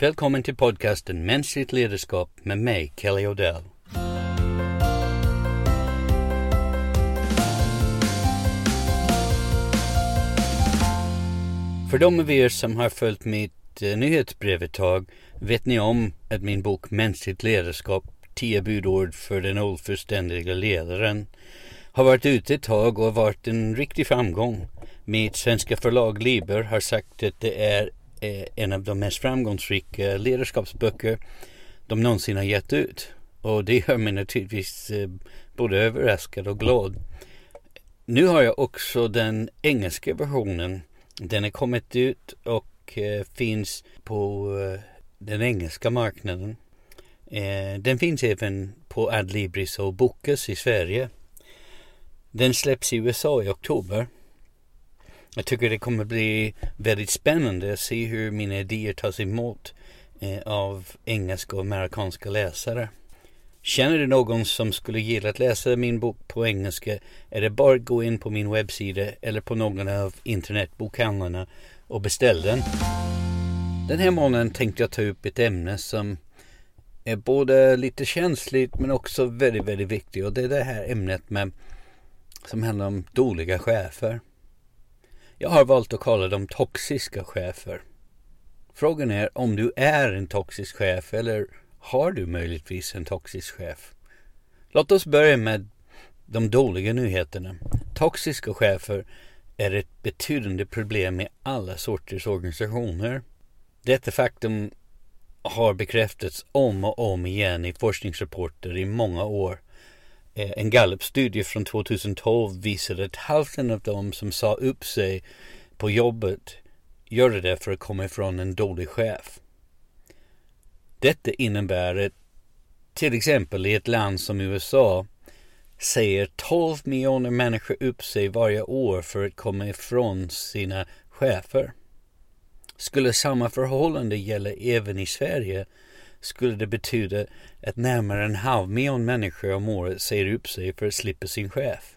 Välkommen till podcasten Mänskligt ledarskap med mig, Kelly Odell. För de av er som har följt mitt eh, nyhetsbrev ett tag vet ni om att min bok Mänskligt ledarskap, 10 budord för den ofullständiga ledaren har varit ute ett tag och varit en riktig framgång. Mitt svenska förlag Liber har sagt att det är Eh, en av de mest framgångsrika ledarskapsböcker de någonsin har gett ut. Och det gör mig naturligtvis eh, både överraskad och glad. Nu har jag också den engelska versionen. Den har kommit ut och eh, finns på den engelska marknaden. Den finns även på Adlibris och Bokus i Sverige. Den släpps i USA i oktober. Jag tycker det kommer bli väldigt spännande att se hur mina idéer tas emot eh, av engelska och amerikanska läsare. Känner du någon som skulle gilla att läsa min bok på engelska är det bara att gå in på min webbsida eller på någon av internetbokhandlarna och beställ den. Den här månaden tänkte jag ta upp ett ämne som är både lite känsligt men också väldigt, väldigt viktigt och det är det här ämnet med som handlar om dåliga chefer. Jag har valt att kalla dem toxiska chefer. Frågan är om du är en toxisk chef eller har du möjligtvis en toxisk chef? Låt oss börja med de dåliga nyheterna. Toxiska chefer är ett betydande problem i alla sorters organisationer. Detta faktum har bekräftats om och om igen i forskningsrapporter i många år. Eh, en Gallup-studie från 2012 visade att hälften av dem som sa upp sig på jobbet gjorde det för att komma ifrån en dålig chef. Detta innebär att till exempel i ett land som USA säger 12 miljoner människor upp sig varje år för att komma ifrån sina chefer. Skulle samma förhållande gälla även i Sverige skulle det betyda att närmare en halv miljon människor om året säger upp sig för att slippa sin chef.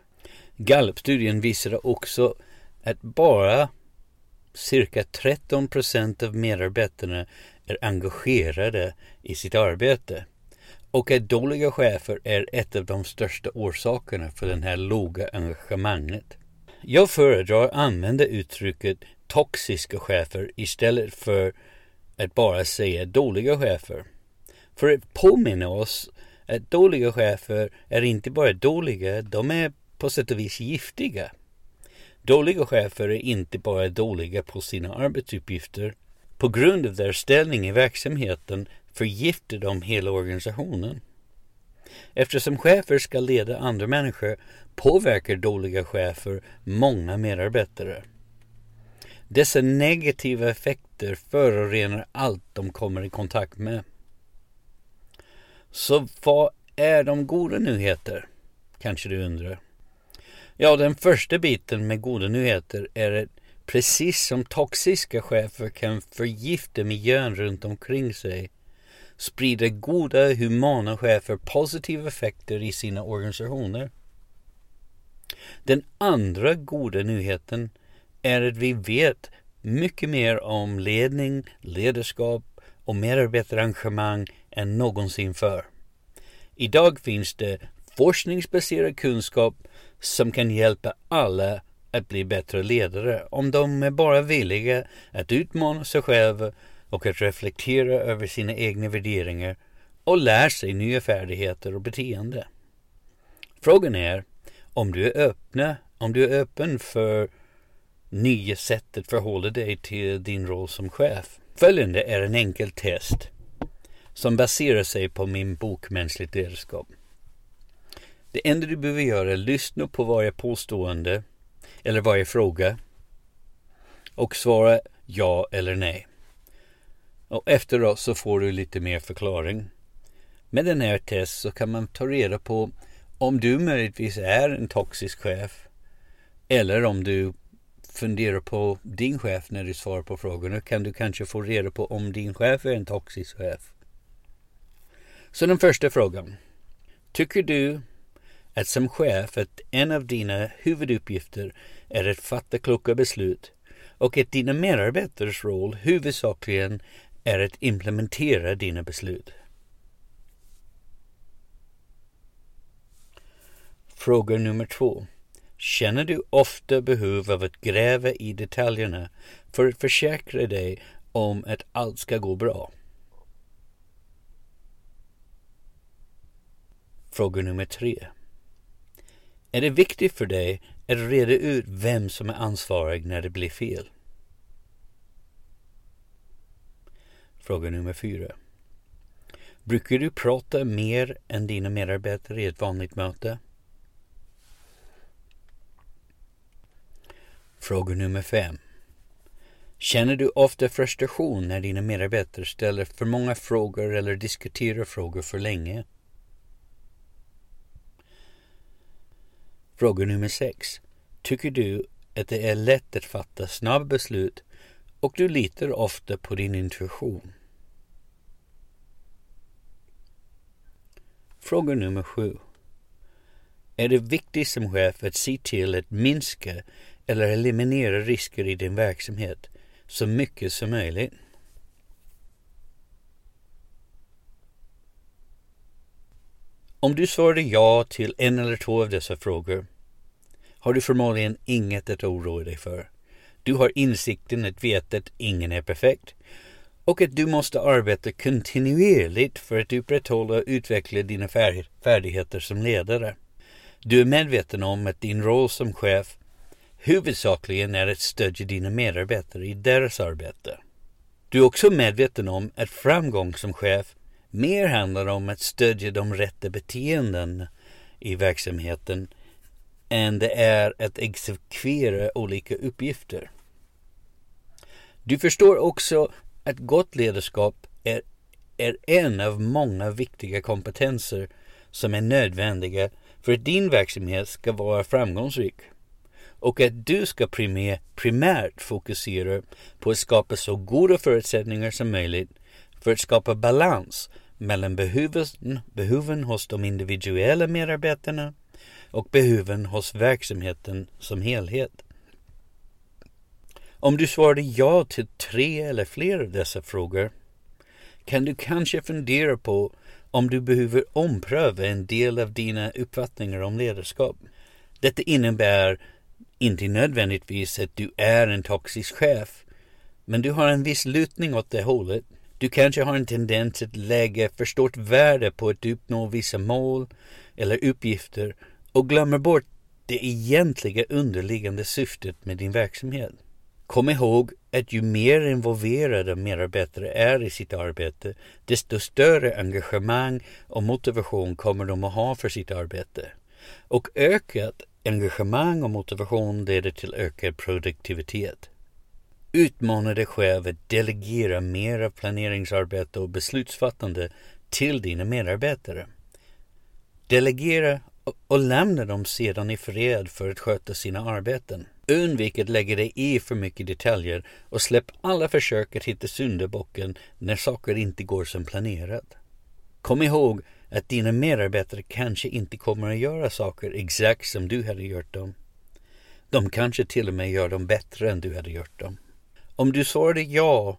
Gallup-studien visade också att bara cirka 13 procent av medarbetarna är engagerade i sitt arbete och att dåliga chefer är ett av de största orsakerna för det här låga engagemanget. Jag föredrar att använda uttrycket toxiska chefer istället för att bara säga dåliga chefer. För att påminna oss att dåliga chefer är inte bara dåliga, de är på sätt och vis giftiga. Dåliga chefer är inte bara dåliga på sina arbetsuppgifter. På grund av deras ställning i verksamheten förgiftar de hela organisationen. Eftersom chefer ska leda andra människor påverkar dåliga chefer många medarbetare. Dessa negativa effekter förorenar allt de kommer i kontakt med. Så vad är de goda nyheter? Kanske du undrar. Ja, den första biten med goda nyheter är att precis som toxiska chefer kan förgifta miljön runt omkring sig sprider goda humana chefer positiva effekter i sina organisationer. Den andra goda nyheten är att vi vet mycket mer om ledning, ledarskap och medarbetarengagemang än någonsin förr. Idag finns det forskningsbaserad kunskap som kan hjälpa alla att bli bättre ledare om de är bara villiga att utmana sig själva och att reflektera över sina egna värderingar och lär sig nya färdigheter och beteende. Frågan är om du är öppna, om du är öppen för nya sätt att förhålla dig till din roll som chef. Följande är en enkel test som baserar sig på min bok Mänskligt ledarskap. Det enda du behöver göra är att lyssna på varje påstående eller varje fråga och svara ja eller nej. Och efteråt så får du lite mer förklaring. Med den här test så kan man ta reda på om du möjligtvis är en toxisk chef eller om du fundera på din chef när du svarar på frågorna kan du kanske få reda på om din chef är en toxisk chef. Så den första frågan. Tycker du att som chef att en av dina huvuduppgifter är att fatta kloka beslut och att dina medarbetares roll huvudsakligen är att implementera dina beslut. Fråga nummer två. Känner du ofta behov av att gräva i detaljerna för att försäkra dig om att allt ska gå bra? Fråga nummer tre. Är det viktigt för dig att reda ut vem som är ansvarig när det blir fel? Fråga nummer fyra. Brukar du prata mer än dina medarbetare i ett vanligt möte? Fråga nummer 5. Känner du ofta frustration när dina medarbetare ställer för många frågor eller diskuterar frågor för länge? Fråga nummer 6. Tycker du att det är lätt att fatta snabba beslut och du litar ofta på din intuition? Fråga nummer 7. Är det viktigt som chef att se till att minska eller eliminera risker i din verksamhet så mycket som möjligt? Om du svarade ja till en eller två av dessa frågor har du förmodligen inget att oroa dig för. Du har insikten att veta att ingen är perfekt och att du måste arbeta kontinuerligt för att upprätthålla och utveckla dina färdigheter som ledare. Du är medveten om att din roll som chef huvudsakligen är att stödja dina medarbetare i deras arbete. Du är också medveten om att framgång som chef mer handlar om att stödja de rätta beteenden i verksamheten än det är att exekvera olika uppgifter. Du förstår också att gott ledarskap är, är en av många viktiga kompetenser som är nödvändiga för att din verksamhet ska vara framgångsrik och att du ska primär, primärt fokusera på att skapa så goda förutsättningar som möjligt för att skapa balans mellan behoven, behoven hos de individuella medarbetarna och behoven hos verksamheten som helhet. Om du svarade ja till tre eller fler av dessa frågor kan du kanske fundera på om du behöver ompröva en del av dina uppfattningar om ledarskap. Detta innebär inte nödvändigtvis att du är en toxisk chef, men du har en viss lutning åt det hållet. Du kanske har en tendens att lägga för stort värde på att uppnå vissa mål eller uppgifter och glömmer bort det egentliga underliggande syftet med din verksamhet. Kom ihåg att ju mer involverade medarbetare är i sitt arbete, desto större engagemang och motivation kommer de att ha för sitt arbete. Och ökat engagemang och motivation leder till ökad produktivitet. Utmana dig själv att delegera mer av planeringsarbete och beslutsfattande till dina medarbetare. Delegera och lämna dem sedan i fred för att sköta sina arbeten. Undvik att lägga dig i för mycket detaljer och släpp alla försök att hitta syndabocken när saker inte går som planerat. Kom ihåg att dina medarbetare kanske inte kommer att göra saker exakt som du hade gjort dem. De kanske till och med gör dem bättre än du hade gjort dem. Om du svarade ja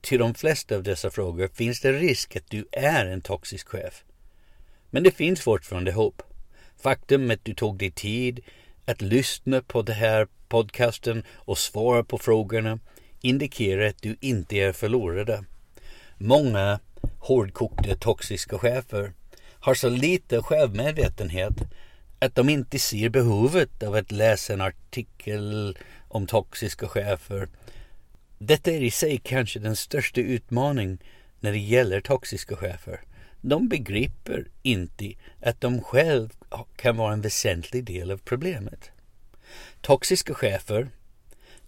till de flesta av dessa frågor finns det risk att du är en toxisk chef. Men det finns fortfarande hopp. Faktum att du tog dig tid att lyssna på den här podcasten och svara på frågorna indikerar att du inte är förlorade. Många hårdkokta toxiska chefer har så lite självmedvetenhet att de inte ser behovet av att läsa en artikel om toxiska chefer. Detta är i sig kanske den största utmaningen när det gäller toxiska chefer. De begriper inte att de själva kan vara en väsentlig del av problemet. Toxiska chefer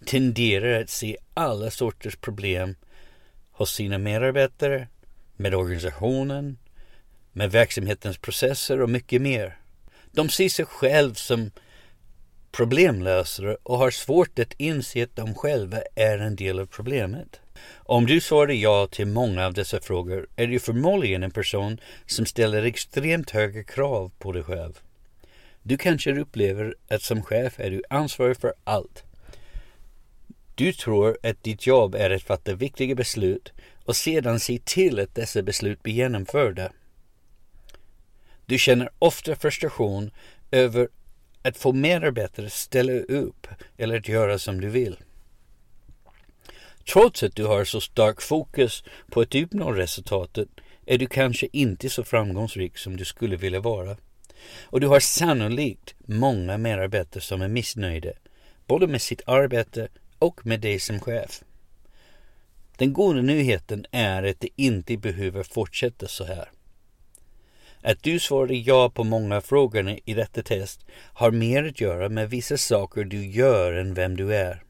tenderar att se alla sorters problem hos sina medarbetare, med organisationen, med verksamhetens processer och mycket mer. De ser sig själva som problemlösare och har svårt att inse att de själva är en del av problemet. Om du svarar ja till många av dessa frågor är du förmodligen en person som ställer extremt höga krav på dig själv. Du kanske upplever att som chef är du ansvarig för allt. Du tror att ditt jobb är att fatta viktiga beslut och sedan se till att dessa beslut blir genomförda. Du känner ofta frustration över att få medarbetare att ställa upp eller att göra som du vill. Trots att du har så stark fokus på att uppnå resultatet är du kanske inte så framgångsrik som du skulle vilja vara. Och du har sannolikt många medarbetare som är missnöjda, både med sitt arbete och med dig som chef. Den goda nyheten är att det inte behöver fortsätta så här. Att du svarade ja på många frågorna i detta test har mer att göra med vissa saker du gör än vem du är.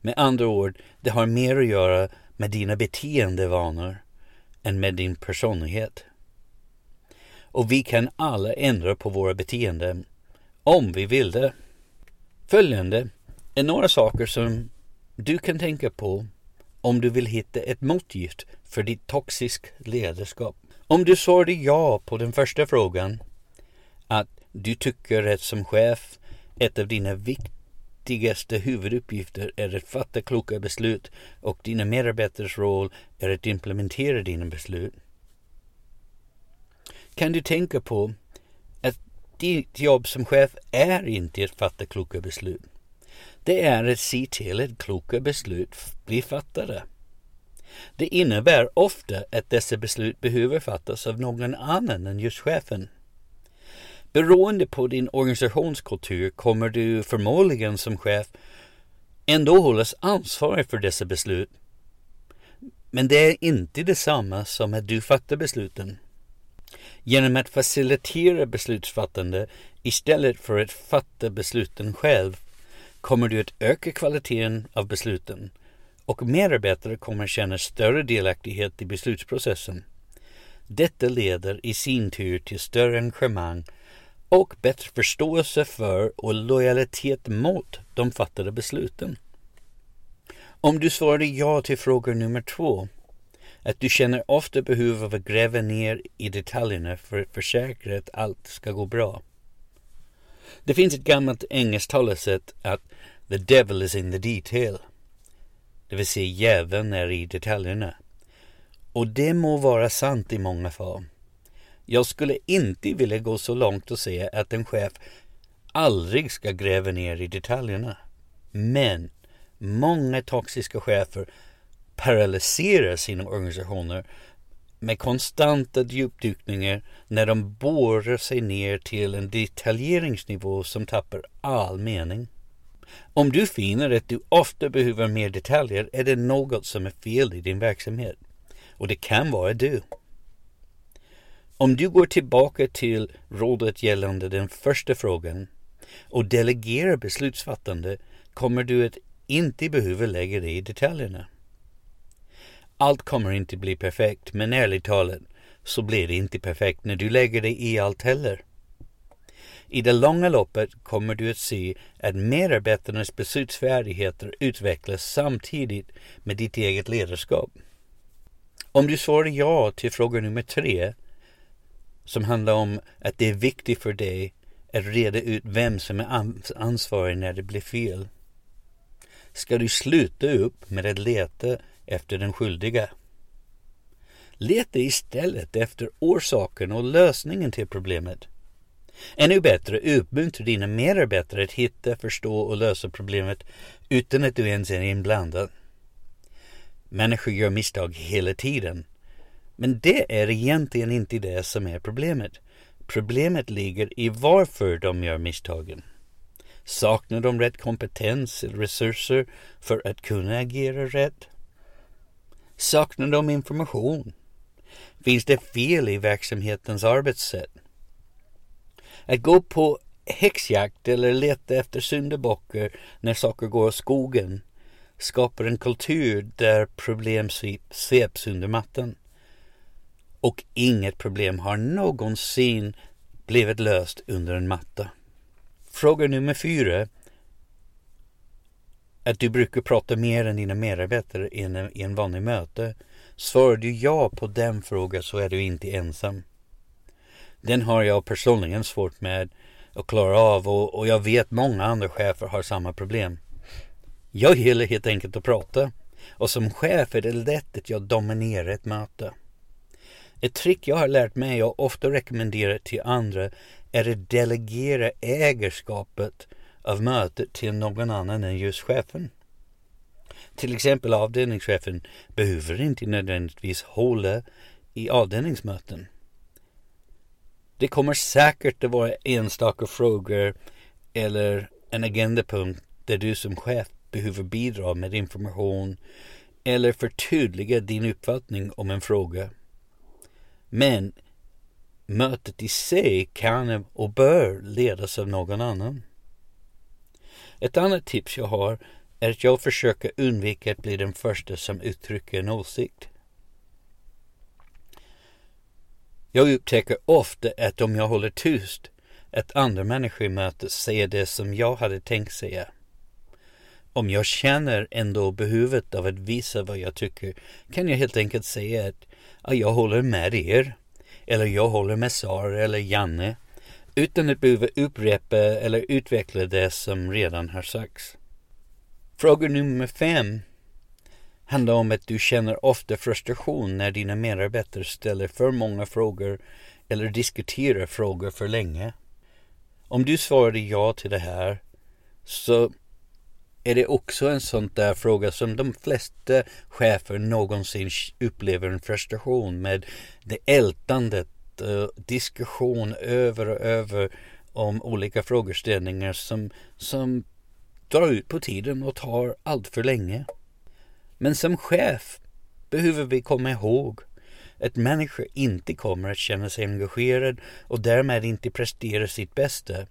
Med andra ord, det har mer att göra med dina beteendevanor än med din personlighet. Och vi kan alla ändra på våra beteenden om vi vill det. Följande är några saker som du kan tänka på om du vill hitta ett motgift för ditt toxiska ledarskap. Om du svarade ja på den första frågan, att du tycker att som chef ett av dina viktigaste huvuduppgifter är att fatta kloka beslut och dina medarbetares roll är att implementera dina beslut. Kan du tänka på att ditt jobb som chef är inte att fatta kloka beslut. Det är att se till att kloka beslut blir fattade. Det innebär ofta att dessa beslut behöver fattas av någon annan än just chefen. Beroende på din organisationskultur kommer du förmodligen som chef ändå hållas ansvarig för dessa beslut. Men det är inte detsamma som att du fattar besluten. Genom att facilitera beslutsfattande istället för att fatta besluten själv kommer du att öka kvaliteten av besluten och medarbetare kommer känna större delaktighet i beslutsprocessen. Detta leder i sin tur till större engagemang och bättre förståelse för och lojalitet mot de fattade besluten. Om du svarade ja till fråga nummer två, att du känner ofta behov av att gräva ner i detaljerna för att försäkra att allt ska gå bra. Det finns ett gammalt engelskt talesätt att the devil is in the detail det vill säga djävulen är i detaljerna. Och det må vara sant i många fall. Jag skulle inte vilja gå så långt och säga att en chef aldrig ska gräva ner i detaljerna. Men många toxiska chefer paralyserar sina organisationer med konstanta djupdykningar när de borrar sig ner till en detaljeringsnivå som tappar all mening. Om du finner att du ofta behöver mer detaljer är det något som är fel i din verksamhet. Och det kan vara du. Om du går tillbaka till rådet gällande den första frågan och delegerar beslutsfattande kommer du att inte behöva lägga dig i detaljerna. Allt kommer inte bli perfekt, men ärligt talat så blir det inte perfekt när du lägger dig i allt heller. I det långa loppet kommer du att se att medarbetarnas beslutsfärdigheter utvecklas samtidigt med ditt eget ledarskap. Om du svarar ja till fråga nummer tre, som handlar om att det är viktigt för dig att reda ut vem som är ansvarig när det blir fel, ska du sluta upp med att leta efter den skyldiga. Leta istället efter orsaken och lösningen till problemet. Ännu bättre, uppmuntra dina medarbetare att hitta, förstå och lösa problemet utan att du ens är inblandad. Människor gör misstag hela tiden. Men det är egentligen inte det som är problemet. Problemet ligger i varför de gör misstagen. Saknar de rätt kompetens eller resurser för att kunna agera rätt? Saknar de information? Finns det fel i verksamhetens arbetssätt? Att gå på häxjakt eller leta efter syndabockar när saker går åt skogen skapar en kultur där problem sveps under mattan. Och inget problem har någonsin blivit löst under en matta. Fråga nummer fyra. Att du brukar prata mer än dina medarbetare i en, i en vanlig möte. Svarar du ja på den frågan så är du inte ensam. Den har jag personligen svårt med att klara av och, och jag vet många andra chefer har samma problem. Jag gillar helt enkelt att prata. Och som chef är det lätt att jag dominerar ett möte. Ett trick jag har lärt mig och ofta rekommenderar till andra är att delegera ägarskapet av mötet till någon annan än just chefen. Till exempel avdelningschefen behöver inte nödvändigtvis hålla i avdelningsmöten. Det kommer säkert att vara enstaka frågor eller en agendapunkt där du som chef behöver bidra med information eller förtydliga din uppfattning om en fråga. Men mötet i sig kan och bör ledas av någon annan. Ett annat tips jag har är att jag försöker undvika att bli den första som uttrycker en åsikt. Jag upptäcker ofta att om jag håller tyst att andra människor i mötet säger det som jag hade tänkt säga. Om jag känner ändå behovet av att visa vad jag tycker kan jag helt enkelt säga att ja, jag håller med er. Eller jag håller med Sara eller Janne. Utan att behöva upprepa eller utveckla det som redan har sagts. Fråga nummer fem handlar om att du känner ofta frustration när dina medarbetare ställer för många frågor eller diskuterar frågor för länge. Om du svarade ja till det här så är det också en sån där fråga som de flesta chefer någonsin upplever en frustration med. Det ältandet, eh, diskussion över och över om olika frågeställningar som, som drar ut på tiden och tar allt för länge. Men som chef behöver vi komma ihåg att människor inte kommer att känna sig engagerad och därmed inte prestera sitt bästa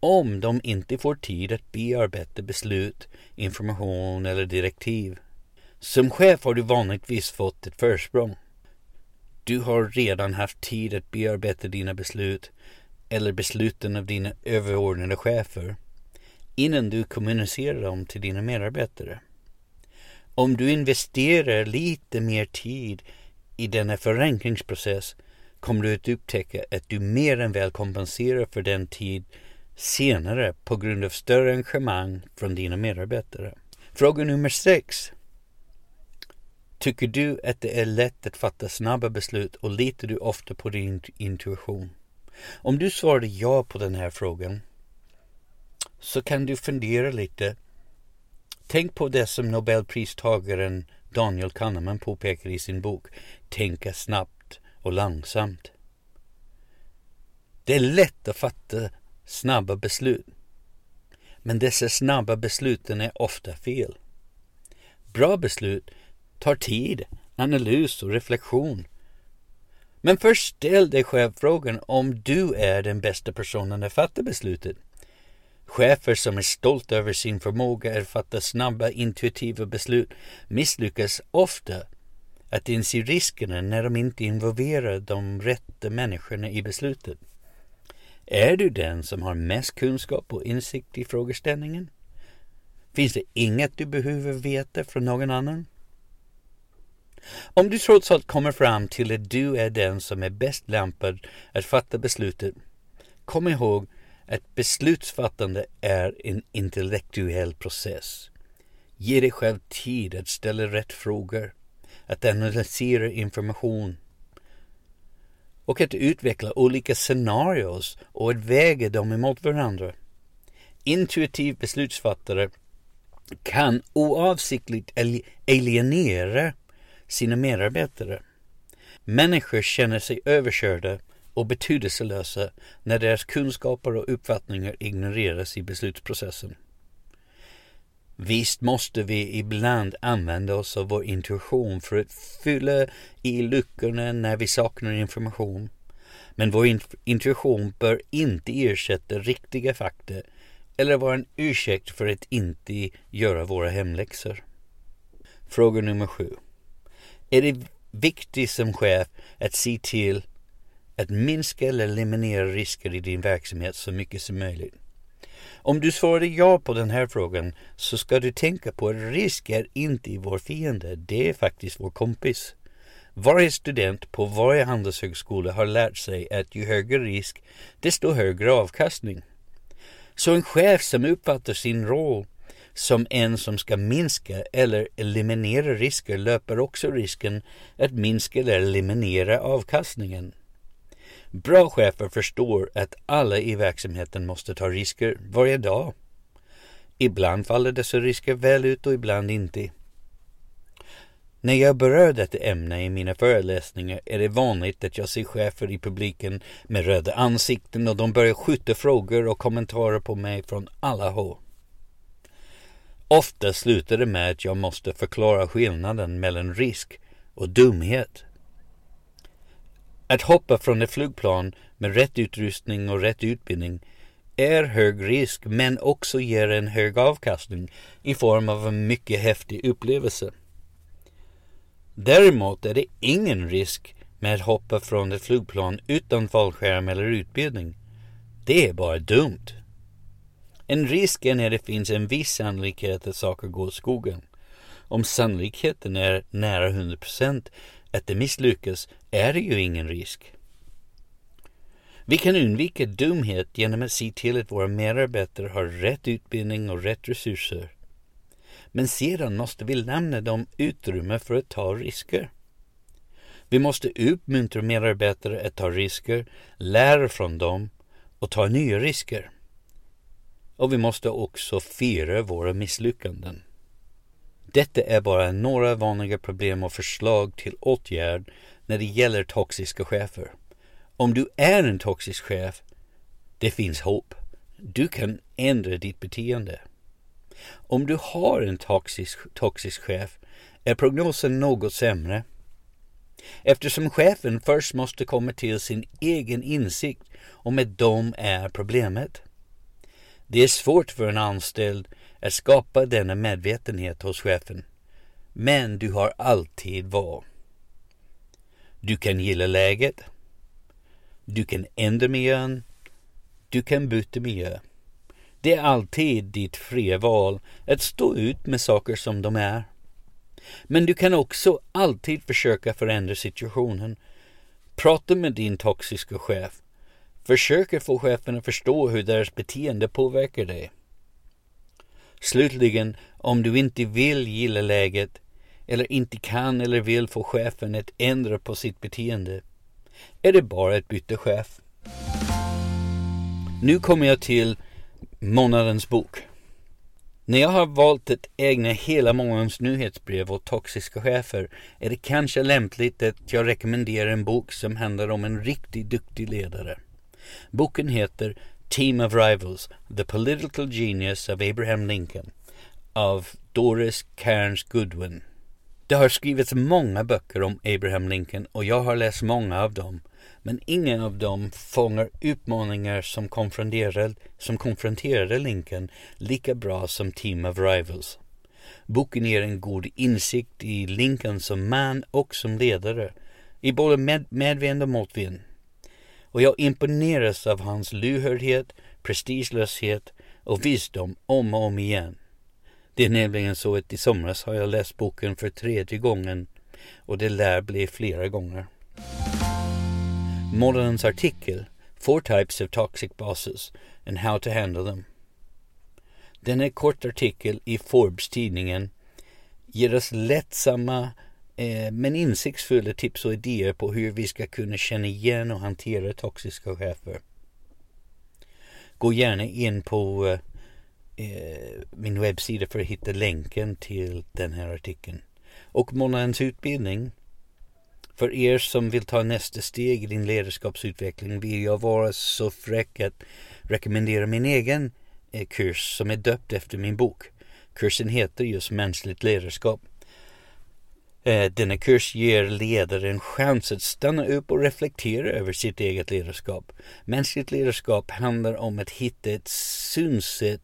om de inte får tid att bearbeta beslut, information eller direktiv. Som chef har du vanligtvis fått ett försprång. Du har redan haft tid att bearbeta dina beslut eller besluten av dina överordnade chefer innan du kommunicerar dem till dina medarbetare. Om du investerar lite mer tid i denna förenklingsprocess kommer du att upptäcka att du mer än väl kompenserar för den tid senare på grund av större engagemang från dina medarbetare. Fråga nummer sex. Tycker du att det är lätt att fatta snabba beslut och litar du ofta på din intuition? Om du svarade ja på den här frågan så kan du fundera lite. Tänk på det som Nobelpristagaren Daniel Kahneman påpekar i sin bok Tänka snabbt och långsamt. Det är lätt att fatta snabba beslut. Men dessa snabba besluten är ofta fel. Bra beslut tar tid, analys och reflektion. Men först ställ dig själv frågan om du är den bästa personen att fatta beslutet. Chefer som är stolta över sin förmåga att fatta snabba intuitiva beslut misslyckas ofta att inse riskerna när de inte involverar de rätta människorna i beslutet. Är du den som har mest kunskap och insikt i frågeställningen? Finns det inget du behöver veta från någon annan? Om du trots allt kommer fram till att du är den som är bäst lämpad att fatta beslutet, kom ihåg att beslutsfattande är en intellektuell process. Ge dig själv tid att ställa rätt frågor, att analysera information och att utveckla olika scenarios och att väga dem emot varandra. Intuitiv beslutsfattare kan oavsiktligt alienera sina medarbetare. Människor känner sig överkörda och betydelselösa när deras kunskaper och uppfattningar ignoreras i beslutsprocessen. Visst måste vi ibland använda oss av vår intuition för att fylla i luckorna när vi saknar information. Men vår intuition bör inte ersätta riktiga fakta eller vara en ursäkt för att inte göra våra hemläxor. Fråga nummer sju. Är det viktigt som chef att se till att minska eller eliminera risker i din verksamhet så mycket som möjligt? Om du svarade ja på den här frågan så ska du tänka på att risk är inte vår fiende, det är faktiskt vår kompis. Varje student på varje handelshögskola har lärt sig att ju högre risk, desto högre avkastning. Så en chef som uppfattar sin roll som en som ska minska eller eliminera risker löper också risken att minska eller eliminera avkastningen. Bra chefer förstår att alla i verksamheten måste ta risker varje dag. Ibland faller dessa risker väl ut och ibland inte. När jag berör detta ämne i mina föreläsningar är det vanligt att jag ser chefer i publiken med röda ansikten och de börjar skjuta frågor och kommentarer på mig från alla håll. Ofta slutar det med att jag måste förklara skillnaden mellan risk och dumhet. Att hoppa från ett flygplan med rätt utrustning och rätt utbildning är hög risk men också ger en hög avkastning i form av en mycket häftig upplevelse. Däremot är det ingen risk med att hoppa från ett flygplan utan fallskärm eller utbildning. Det är bara dumt. En risk är när det finns en viss sannolikhet att saker går åt skogen. Om sannolikheten är nära 100% att det misslyckas är det ju ingen risk. Vi kan undvika dumhet genom att se till att våra medarbetare har rätt utbildning och rätt resurser. Men sedan måste vi lämna dem utrymme för att ta risker. Vi måste uppmuntra medarbetare att ta risker, lära från dem och ta nya risker. Och vi måste också fira våra misslyckanden. Detta är bara några vanliga problem och förslag till åtgärd när det gäller toxiska chefer. Om du är en toxisk chef, det finns hopp. Du kan ändra ditt beteende. Om du har en toxisk, toxisk chef är prognosen något sämre. Eftersom chefen först måste komma till sin egen insikt om att de är problemet. Det är svårt för en anställd att skapa denna medvetenhet hos chefen. Men du har alltid val. Du kan gilla läget. Du kan ändra miljön. Du kan byta miljö. Det är alltid ditt fria val att stå ut med saker som de är. Men du kan också alltid försöka förändra situationen. Prata med din toxiska chef. Försök att få chefen att förstå hur deras beteende påverkar dig. Slutligen, om du inte vill gilla läget eller inte kan eller vill få chefen att ändra på sitt beteende är det bara att byta chef. Nu kommer jag till månadens bok. När jag har valt att ägna hela månadens nyhetsbrev åt toxiska chefer är det kanske lämpligt att jag rekommenderar en bok som handlar om en riktigt duktig ledare. Boken heter Team of Rivals, The Political Genius of Abraham Lincoln av Doris Cairns Goodwin. Det har skrivits många böcker om Abraham Lincoln och jag har läst många av dem. Men ingen av dem fångar utmaningar som konfronterade, som konfronterade Lincoln lika bra som Team of Rivals. Boken ger en god insikt i Lincoln som man och som ledare, i både med, medvind och motvind. Och jag imponeras av hans lyhördhet, prestigelöshet och visdom om och om igen. Det är nämligen så att i somras har jag läst boken för tredje gången och det lär bli flera gånger. Månadens artikel Four Types of Toxic Bosses and How to Handle Them. Denna kort artikel i Forbes-tidningen ger oss lättsamma Eh, men insiktsfulla tips och idéer på hur vi ska kunna känna igen och hantera toxiska chefer. Gå gärna in på eh, eh, min webbsida för att hitta länken till den här artikeln. Och månadens utbildning. För er som vill ta nästa steg i din ledarskapsutveckling vill jag vara så fräck att rekommendera min egen kurs som är döpt efter min bok. Kursen heter just mänskligt ledarskap. Eh, Denna kurs ger ledare en chans att stanna upp och reflektera över sitt eget ledarskap. Mänskligt ledarskap handlar om att hitta ett synsätt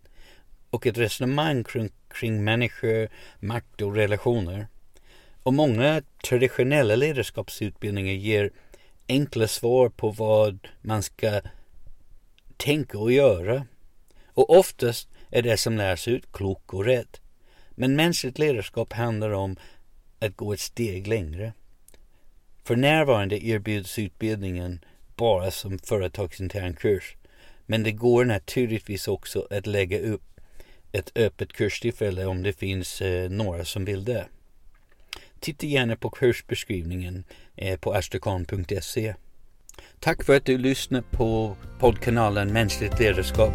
och ett resonemang kring, kring människor, makt och relationer. Och många traditionella ledarskapsutbildningar ger enkla svar på vad man ska tänka och göra. Och oftast är det som lärs ut klokt och rätt. Men mänskligt ledarskap handlar om att gå ett steg längre. För närvarande erbjuds utbildningen bara som företagsintern kurs. Men det går naturligtvis också att lägga upp ett öppet kurstillfälle om det finns eh, några som vill det. Titta gärna på kursbeskrivningen eh, på astrakan.se. Tack för att du lyssnar på poddkanalen Mänskligt ledarskap.